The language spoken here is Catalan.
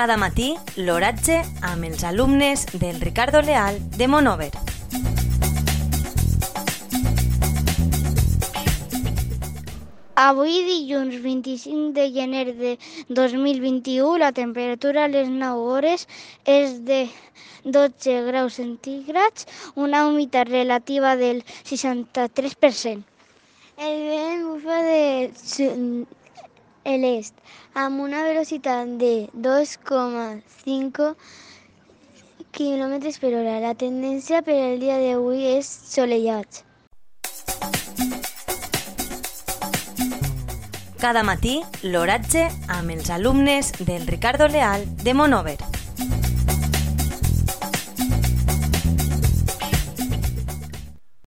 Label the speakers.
Speaker 1: Cada matí, l'oratge amb els alumnes del Ricardo Leal de Monover.
Speaker 2: Avui, dilluns 25 de gener de 2021, la temperatura a les 9 hores és de 12 graus centígrads, una humitat relativa del 63%.
Speaker 3: El vent bufa de l'est amb una velocitat de 2,5 km per hora. La tendència per al dia d'avui és solellat.
Speaker 1: Cada matí, l'oratge amb els alumnes del Ricardo Leal de Monover.